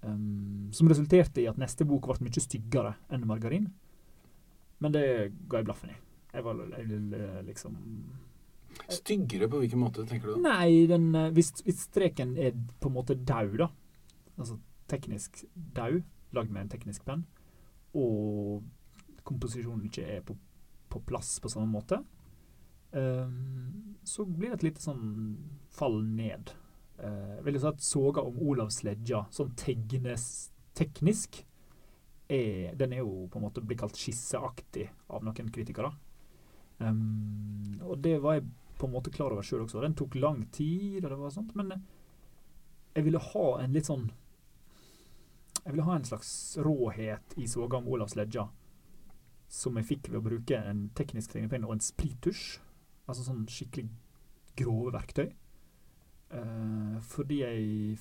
Um, som resulterte i at neste bok ble mye styggere enn margarin. Men det ga jeg blaffen i. Jeg, var, jeg ville liksom Styggere på hvilken måte, tenker du? Nei, den, eh, hvis, hvis streken er på en måte daud, da, altså teknisk daud, lagd med en teknisk penn, og komposisjonen ikke er på, på plass på samme måte, ehm, så blir det et lite sånn fall ned. Uh, vil jeg si at soga om Olavsledja, sånn tegnes teknisk, er, den er jo på en måte blitt kalt skisseaktig av noen kritikere. Um, og det var jeg på en måte klar over sjøl også. Den tok lang tid, og det var sånt, men jeg ville ha en litt sånn Jeg ville ha en slags råhet i soga om Olavs ledja som jeg fikk ved å bruke en teknisk tegnepenn og en sprittusj. Altså sånn skikkelig grove verktøy. Eh, fordi jeg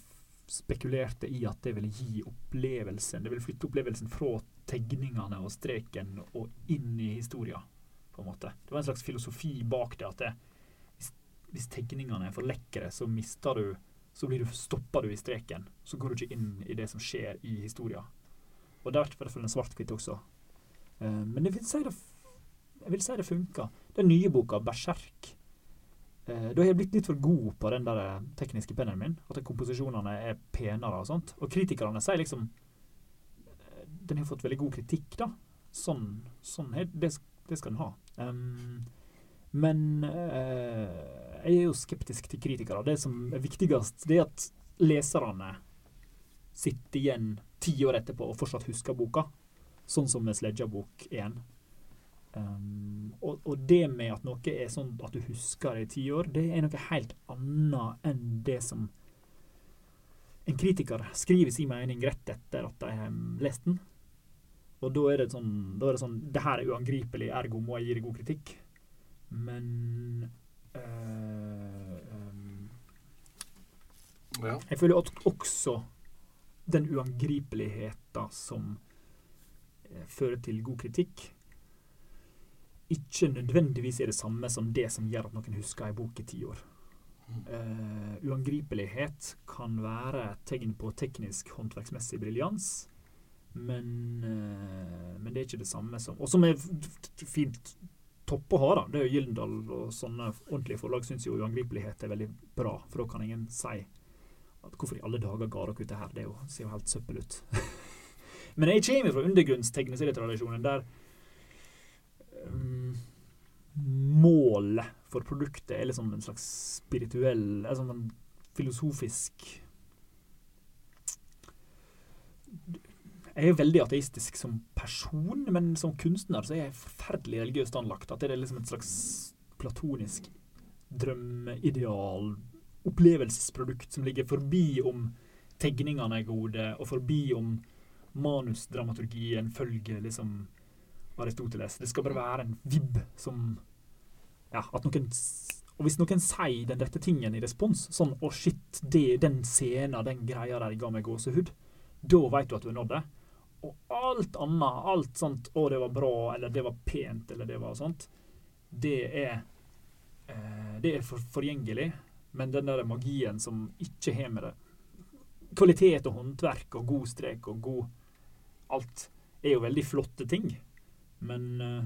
spekulerte i at det ville gi opplevelsen Det ville flytte opplevelsen fra tegningene og streken og inn i historia. på en måte. Det var en slags filosofi bak det. at det, hvis, hvis tegningene er for lekre, så mister du så blir du, stopper du i streken. Så går du ikke inn i det som skjer i historia. Og der er det en svart-hvitt også. Eh, men jeg vil si det, jeg vil si det funker. Den nye boka, 'Berserk', eh, da har jeg blitt litt for god på den der eh, tekniske pennen min. At komposisjonene er penere og sånt. Og kritikerne sier liksom eh, Den har fått veldig god kritikk, da. Sånn, sånn det, det skal den ha. Um, men eh, jeg er jo skeptisk til kritikere. Det som er viktigst, det er at leserne sitter igjen ti år etterpå og fortsatt husker boka. Sånn som med Sledja-bok 1. Um, og, og det med at noe er sånn at du husker det i ti år, det er noe helt annet enn det som en kritiker skriver sin mening rett etter at de har lest den. Og da er det sånn Da er det sånn Det her er uangripelig, ergo må jeg gi det god kritikk. Men um, Ja. Jeg føler at også den uangripeligheten som eh, fører til god kritikk, ikke nødvendigvis er det samme som det som gjør at noen husker ei bok i ti år. Uh, uangripelighet kan være et tegn på teknisk håndverksmessig briljans, men, uh, men det er ikke det samme som Og som er fint topp å ha, da. Det er jo Gyldendal og sånne ordentlige forlag syns jo uangripelighet er veldig bra, for da kan ingen si at hvorfor i alle dager ga dere ut det her? Det jo, ser jo helt søppel ut. Men jeg kommer fra undergrunnstegneserietradisjonen der um, målet for produktet er liksom en slags spirituell altså en filosofisk Jeg er veldig ateistisk som person, men som kunstner så er jeg forferdelig religiøst anlagt. At det er liksom et slags platonisk drømmeideal, opplevelsesprodukt som ligger forbi om tegningene er gode, og forbi om manusdramaturgien følger liksom Aristoteles. Det skal bare være en vibb som Ja, at noen Og hvis noen sier den rette tingen i respons, sånn 'Å, shit, det, den scenen, den greia der ga meg gåsehud', da veit du at du har nådd det. Og alt annet, alt sånt 'Å, det var bra', eller 'det var pent', eller 'det var sånt', det er eh, Det er for, forgjengelig. Men den der magien som ikke har med det Kvalitet og håndverk og god strek og god Alt er jo veldig flotte ting. Men eh,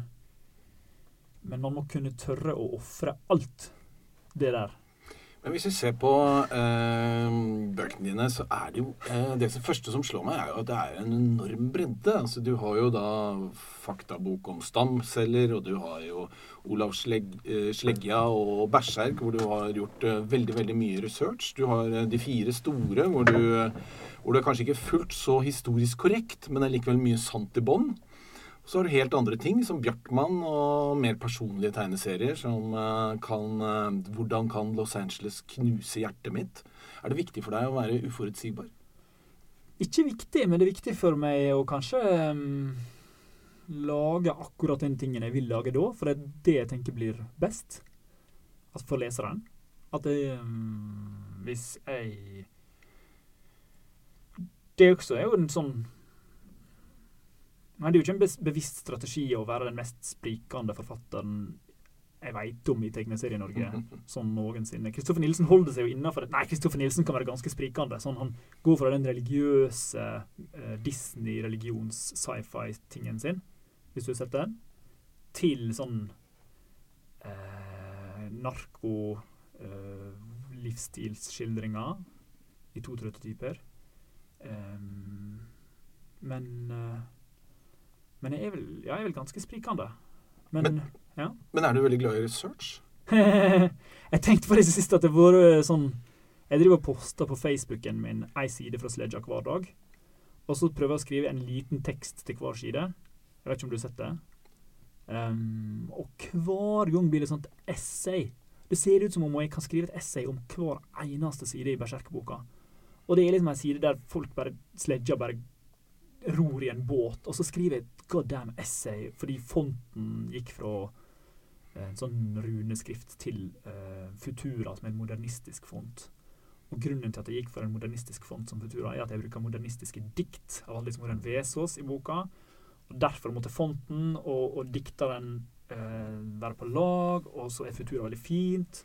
Men man må kunne tørre å ofre alt det der. Men hvis vi ser på eh, bøkene dine, så er det jo eh, Det første som slår meg, er jo at det er en enorm bredde. Altså, du har jo da faktabok om stamceller, og du har jo Olav Slegg, eh, Sleggja og Berserk, hvor du har gjort eh, veldig veldig mye research. Du har eh, De fire store, hvor du eh, hvor du er kanskje ikke fullt så historisk korrekt, men det er likevel mye sant i bånn. Så har du helt andre ting, som Bjartmann og mer personlige tegneserier, som eh, kan eh, Hvordan kan Los Angeles knuse hjertet mitt? Er det viktig for deg å være uforutsigbar? Ikke viktig, men det er viktig for meg å kanskje um, lage akkurat den tingen jeg vil lage da, for det er det jeg tenker blir best altså for leseren. At det, um, hvis jeg Det også er jo en sånn Nei, det er jo ikke en bevisst strategi å være den mest sprikende forfatteren jeg veit om i Tegneserie-Norge sånn noensinne. Kristoffer Nilsen holder seg jo innafor Nei, Kristoffer Nilsen kan være ganske sprikende. Sånn, han går fra den religiøse eh, Disney-religions-sci-fi-tingen sin, hvis du har sett den, til sånn eh, narko-livsstilsskildringer i to prototyper. Um, men eh, Men jeg er vel, ja, jeg er vel ganske sprikende. Men, ja. Men er du veldig glad i research? jeg tenkte på det siste at det har vært sånn Jeg driver og poster på Facebooken min ei side fra Sledja hver dag. Og så prøver jeg å skrive en liten tekst til hver side. Jeg vet ikke om du har sett det? Um, og hver gang blir det sånt essay. Det ser ut som om jeg kan skrive et essay om hver eneste side i Berserk-boka. Og det er liksom en side der folk bare sledger bare ror i en båt, og så skriver jeg et goddamn essay fordi fonten gikk fra eh, en sånn runeskrift til uh, Futura som er en modernistisk font. Og Grunnen til at jeg gikk for en modernistisk font som Futura, er at jeg bruker modernistiske dikt av alle som har en Vesaas i boka. og Derfor måtte fonten og, og dikteren uh, være på lag, og så er Futura veldig fint.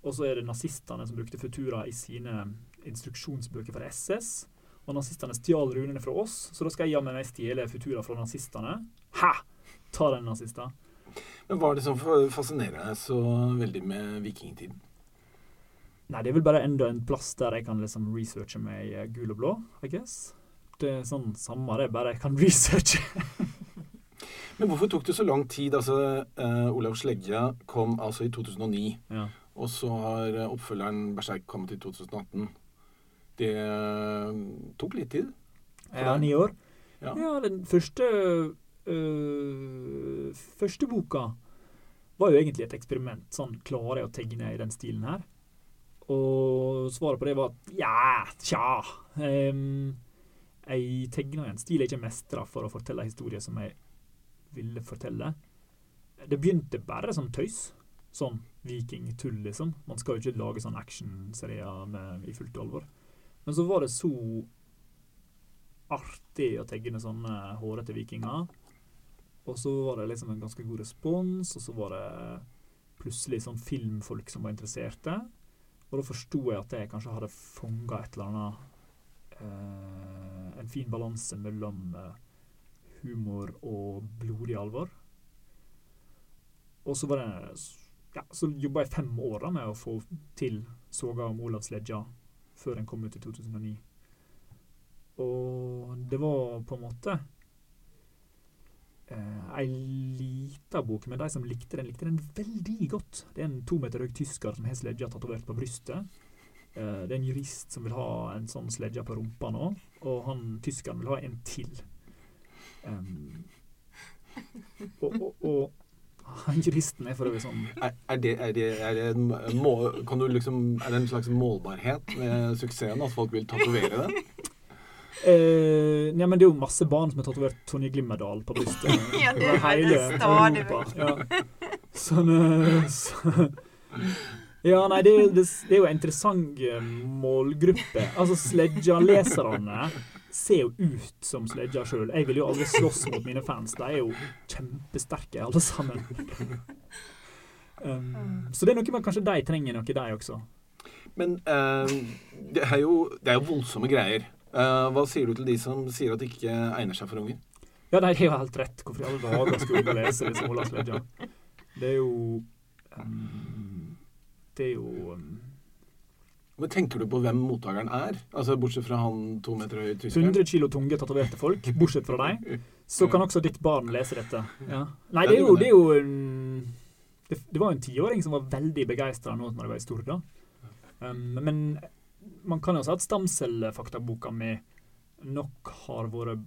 Og så er det nazistene som brukte Futura i sine instruksjonsbøker for SS. Og nazistene stjal runene fra oss, så da skal jeg jammen meg stjele Futura fra nazistene. Hæ! Ta den, nazister. Men Hva er det som fascinerer deg så veldig med vikingtiden? Nei, det er vel bare enda en plass der jeg kan liksom researche meg eh, gul og blå, I guess. Det er sånn samme det, bare jeg kan researche. Men hvorfor tok det så lang tid? Altså, uh, Olav Sleggja kom altså i 2009. Ja. Og så har eh, oppfølgeren Berserk kommet i 2018. Det eh, tok litt tid. Ja, ni år. Ja. Ja, den første øh, Første boka var jo egentlig et eksperiment. Sånn, klarer jeg å tegne i den stilen her? Og svaret på det var at ja, tja. Um, jeg tegna i en stil jeg ikke mestra for å fortelle historier som jeg ville fortelle. Det begynte bare som tøys. Sånn vikingtull, liksom. Man skal jo ikke lage sånn actionserier i fullt alvor. Men så var det så artig å tegne sånne hårete vikinger. Og så var det liksom en ganske god respons, og så var det plutselig sånn filmfolk som var interesserte. Og da forsto jeg at jeg kanskje hadde fanga et eller annet eh, En fin balanse mellom eh, humor og blodig alvor. Og så var det ja, Så jobba jeg fem år da med å få til soga om Olav Sledja før den kom ut i 2009. Og det var på en måte eh, ei lita bok, men de som likte den, likte den veldig godt. Det er en to meter høy tysker som har sledja tatovert på brystet. Eh, det er en jurist som vil ha en sånn sledja på rumpa nå, og han tyskeren vil ha en til. Um, og, og, og han juristen er for øvrig sånn Er, er, det, er, det, er, det en mål, kan du liksom, er det en slags målbarhet med suksessen at folk vil tatovere det? Eh, ja, men det er jo masse barn som har tatovert Tonje Glimmerdal på brystet. Ja, det Over er hele stadig Europa. Ja. Sånn, eh, så, ja, nei, det det, det er jo en interessant eh, målgruppe. Altså, Sledja-leserne ser jo ut som Sledja sjøl. Jeg vil jo aldri slåss mot mine fans. De er jo kjempesterke, alle sammen. Um, så det er noe med kanskje de trenger noe, de også. Men uh, det, er jo, det er jo voldsomme greier. Uh, hva sier du til de som sier at det ikke egner seg for unger? Ja, nei, det er jo helt rett. Hvorfor i alle dager skulle unger lese liksom Ola Sledja? Det er jo um, Det er jo um, Men Tenker du på hvem mottakeren er? Altså Bortsett fra han to meter høye tyskeren? 100 kilo tunge tatoverte folk, bortsett fra deg, så kan også ditt barn lese dette. Ja. Nei, det er jo, det er jo det, det var jo en tiåring som var veldig begeistra nå når det var i Storda. da. Um, men man kan jo si at stamcellefaktaboka mi nok har vært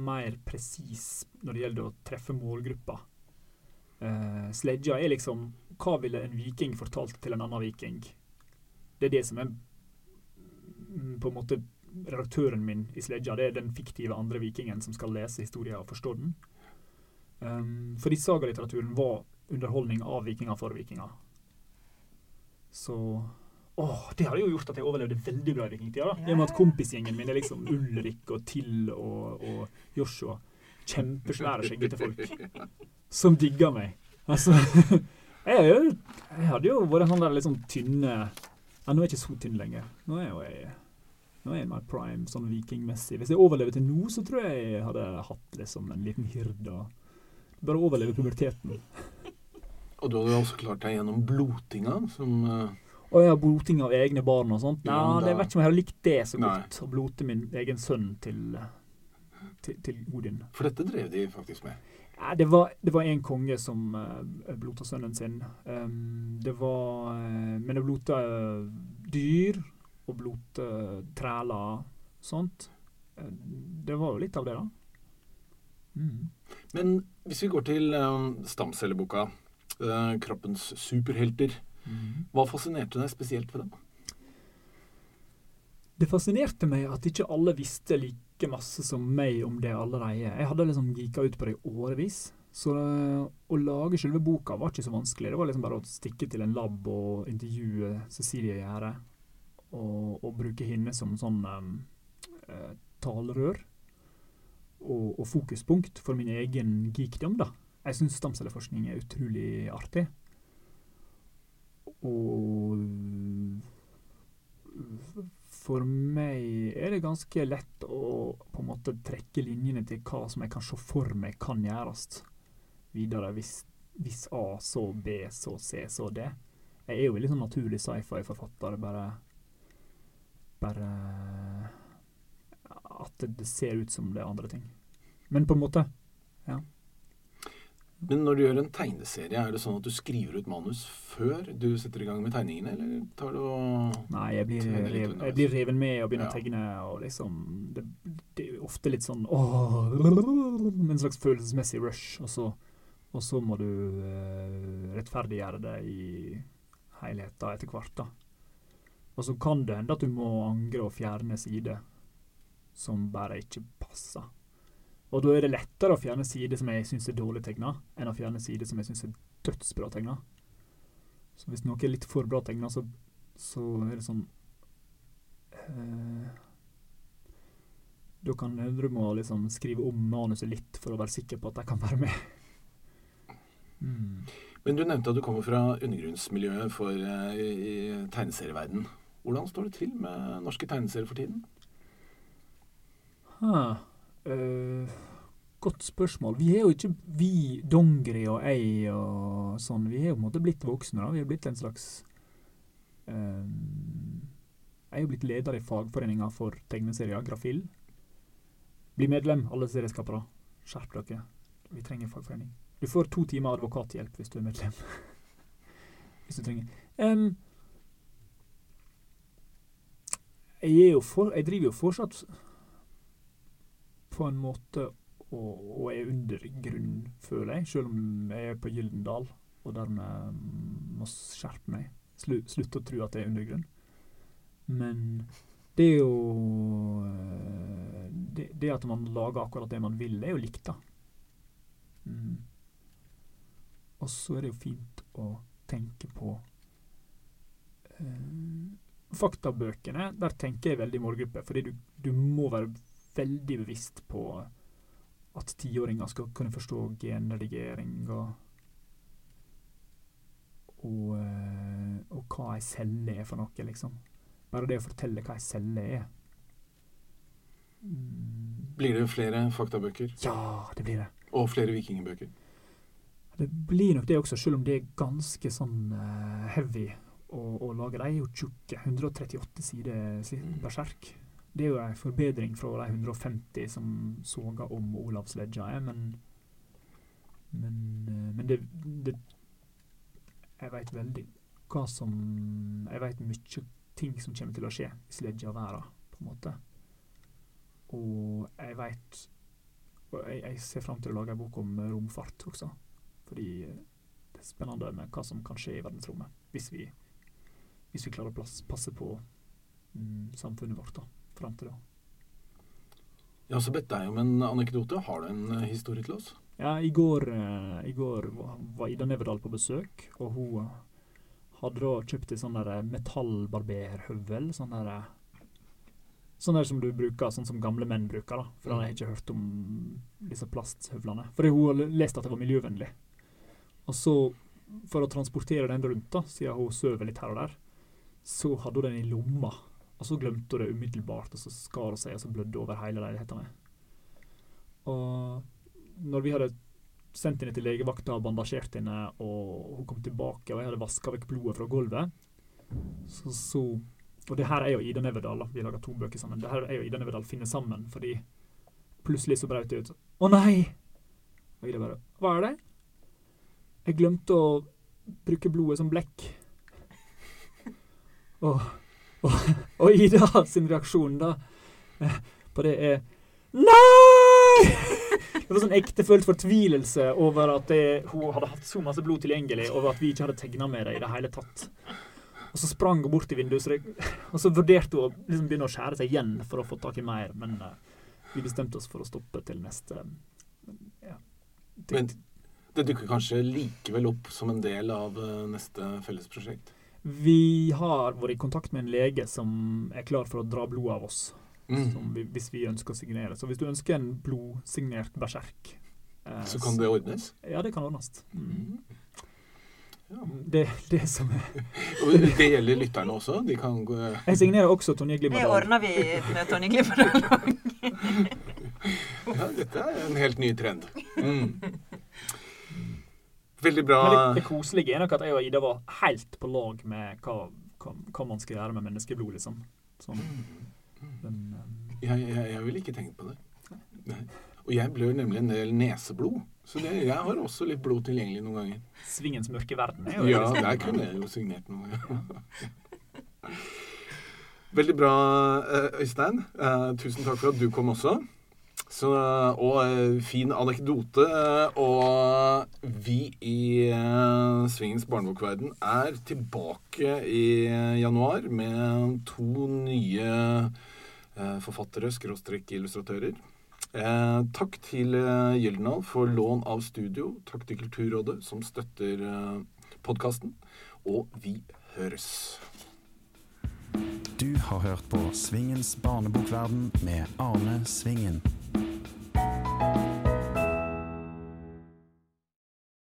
mer presis når det gjelder å treffe målgruppa. Uh, sledja er liksom Hva ville en viking fortalt til en annen viking? Det er det som er mm, på en måte redaktøren min i Sledja. Det er den fiktive andre vikingen som skal lese historien og forstå den. Um, fordi sagalitteraturen var underholdning av vikinger for vikinger. Så Åh, det har jo gjort at jeg overlevde veldig bra i vikingtida. da. I og med at kompisgjengen min er liksom Ulrik og Till og, og Joshua. Kjempesvære, skjeggete folk som digger meg. Altså jeg, jeg hadde jo vært en sånn der litt sånn tynne ja, Nå er jeg ikke så tynn lenger. Nå er jeg Nå er jeg i my prime, sånn vikingmessig. Hvis jeg overlever til nå, så tror jeg jeg hadde hatt liksom en liten hyrde. og Bare overleve puberteten. Og du hadde jo også klart deg gjennom blotinga, som å Og ja, bloting av egne barn og sånt. Nei, Ja, det jeg vet ikke om jeg hadde likt det så Nei. godt. Å blote min egen sønn til, til, til Odin. For dette drev de faktisk med. Det var, det var en konge som uh, blota sønnen sin. Um, det var eh, Men det blota eh, dyr og blota træler sånt. Eh, det var jo litt av det, da. Mm. Men hvis vi går til um, stamcelleboka, eh, 'Kroppens superhelter', Mm. hva fascinerte deg spesielt ved dem? Det fascinerte meg at ikke alle visste like masse som meg om det allerede. Jeg hadde liksom geeka ut på det i årevis. Så øh, å lage selve boka var ikke så vanskelig. Det var liksom bare å stikke til en lab og intervjue Cecilie Gjerde. Og, og bruke henne som sånn um, eh, talerør. Og, og fokuspunkt for min egen geekdom, da. Jeg syns stamcelleforskning er utrolig artig. Og for meg er det ganske lett å på en måte trekke linjene til hva som jeg kan se for meg kan gjøres videre. Hvis, hvis A, så B, så C, så D. Jeg er jo veldig sånn naturlig sci-fi-forfatter. Bare Bare at det, ser ut som det er andre ting. Men på en måte Men når du gjør en tegneserie, er det sånn at du skriver ut manus før du setter i gang med tegningene, eller tar du og Nei, jeg blir, litt jeg blir reven med og begynner Ja. å tegne. og liksom, det, det er ofte litt sånn åh, En slags følelsesmessig rush. Og så, og så må du eh, rettferdiggjøre det i helheten etter hvert. da. Og så kan det hende at du må angre og fjerne sider som bare ikke passer. Og da er det lettere å fjerne sider som jeg syns er dårlig tegna, enn å fjerne sider som jeg syns er dødsbra tegna. Så hvis noe er litt for bra tegna, så så er det sånn eh, Da kan du må liksom skrive om manuset litt for å være sikker på at jeg kan være med. Mm. Men du nevnte at du kommer fra undergrunnsmiljøet for, eh, i, i tegneserieverden. Hvordan står det til med norske tegneserier for tiden? Ah, eh, godt spørsmål. Vi er jo ikke vi, Dongeri og jeg og sånn, vi er jo på en måte blitt voksne. da. Vi er blitt en slags uh, Jeg er jo blitt leder i fagforeninga for tegneserier, Grafill. Bli medlem, alle serieskapere. Skjerp dere. Vi trenger fagforening. Du får to timer advokathjelp hvis du er medlem. hvis du trenger. Um, jeg, for, jeg driver jo fortsatt på en måte og, og er under grunn, føler jeg. Selv om jeg er på Gyldendal og dermed må skjerpe meg. Slu, slutte å tro at jeg er under grunn. Men det er jo det, det at man lager akkurat det man vil, er jo likt, da. Mm. Og så er det jo fint å tenke på eh, Faktabøkene, der tenker jeg veldig målgruppe, fordi du, du må være veldig bevisst på at tiåringer skal kunne forstå genredigering og og, eh, og hva ei celle er for noe, liksom. Bare det å fortelle hva ei celle er. Mm. Blir det flere faktabøker? Ja, det blir det. Og flere vikingbøker? Det blir nok det også, selv om det er ganske sånn uh, heavy å, å lage. De er jo tjukke. 138 sider si- Mm. berserk. Det er jo en forbedring fra de 150 som soga om Olavsvedja er, men Men, eh, men det, det Jeg veit veldig hva som Jeg veit mye ting som kommer til å skje i Sledja-verda, på en måte. Og jeg veit jeg, jeg ser fram til å lage en bok om romfart også. Fordi det er spennende med hva som kan skje i verdensrommet. Hvis vi, hvis vi klarer å passe på mm, samfunnet vårt da, fram til da. Ja, så bedt deg om en anekdote. Har du en eh, historie til oss? Ja, i går, eh, i går var, Ida Neverdal på besøk, og hun hadde da kjøpt en sånn eh, metallbarberhøvel. Sånn der Sånn der som du bruker, sånn som gamle menn bruker, da. For han har ikke hørt om disse plasthøvlene. Fordi hun har lest at det var miljøvennlig. Og så, for å transportere den rundt, da, siden hun sover litt her og der, så hadde hun den i lomma. Og så glemte hun det umiddelbart, og så skar hun seg, og så blødde over hele leiligheten. Og når vi hadde sendt henne til legevakta og bandasjert henne, og hun kom tilbake, og jeg hadde vaska vekk blodet fra gulvet, så, så Og det her er jo Ida Neverdal. Vi laga to bøker sammen. Det her er jo Ida Neverdal finner sammen, fordi plutselig så brøt det ut Å nei! Og Ida bare Hva er det? Jeg glemte å bruke blodet som blekk. Og, og, og Ida sin reaksjon da eh, på det er Nei! Det var sånn ektefølt fortvilelse over at det, hun hadde hatt så masse blod tilgjengelig, over at vi ikke hadde tegna med det i det hele tatt. Og så sprang hun bort til vinduet, og så vurderte hun å liksom begynne å skjære seg igjen for å få tak i mer, men uh, vi bestemte oss for å stoppe til neste ja, til, Men det dukker kanskje likevel opp som en del av uh, neste fellesprosjekt? Vi har vært i kontakt med en lege som er klar for å dra blod av oss. Mm. Som vi, hvis vi ønsker å signere. Så hvis du ønsker en blodsignert berserk eh, Så kan det ordnes? Ja, det kan ordnes. Mm. Mm. Ja. Det, det som er Og det gjelder lytterne også? De kan gå Jeg signerer også Tonje Det ordner vi med Tonje Glimmerdal. Ja, dette er en helt ny trend. Mm. Veldig bra. Men det, det koselige er nok at jeg og Ida var helt på lag med hva, hva, hva man skal gjøre med menneskeblod, liksom. Sånn. Den, um, Jeg, jeg, jeg ville ikke tenkt på det. Nei. Og jeg blør nemlig en del neseblod. Så det, jeg har også litt blod tilgjengelig noen ganger. Svingens mørke verden er jo Ja, der kunne jeg jo signert noe. Ja. Veldig bra, eh, Øystein. Eh, tusen takk for at du kom også. Så, og eh, fin anekdote. eh, Og vi i eh, Svingens barnebokverden er tilbake i januar med to nye forfattere, skråstrek illustratører. Takk til eh, Gyldendal for lån av studio. Takk til Kulturrådet som støtter eh, podkasten. Og vi høres. Du har hørt på Svingens barnebokverden med Arne Svingen. you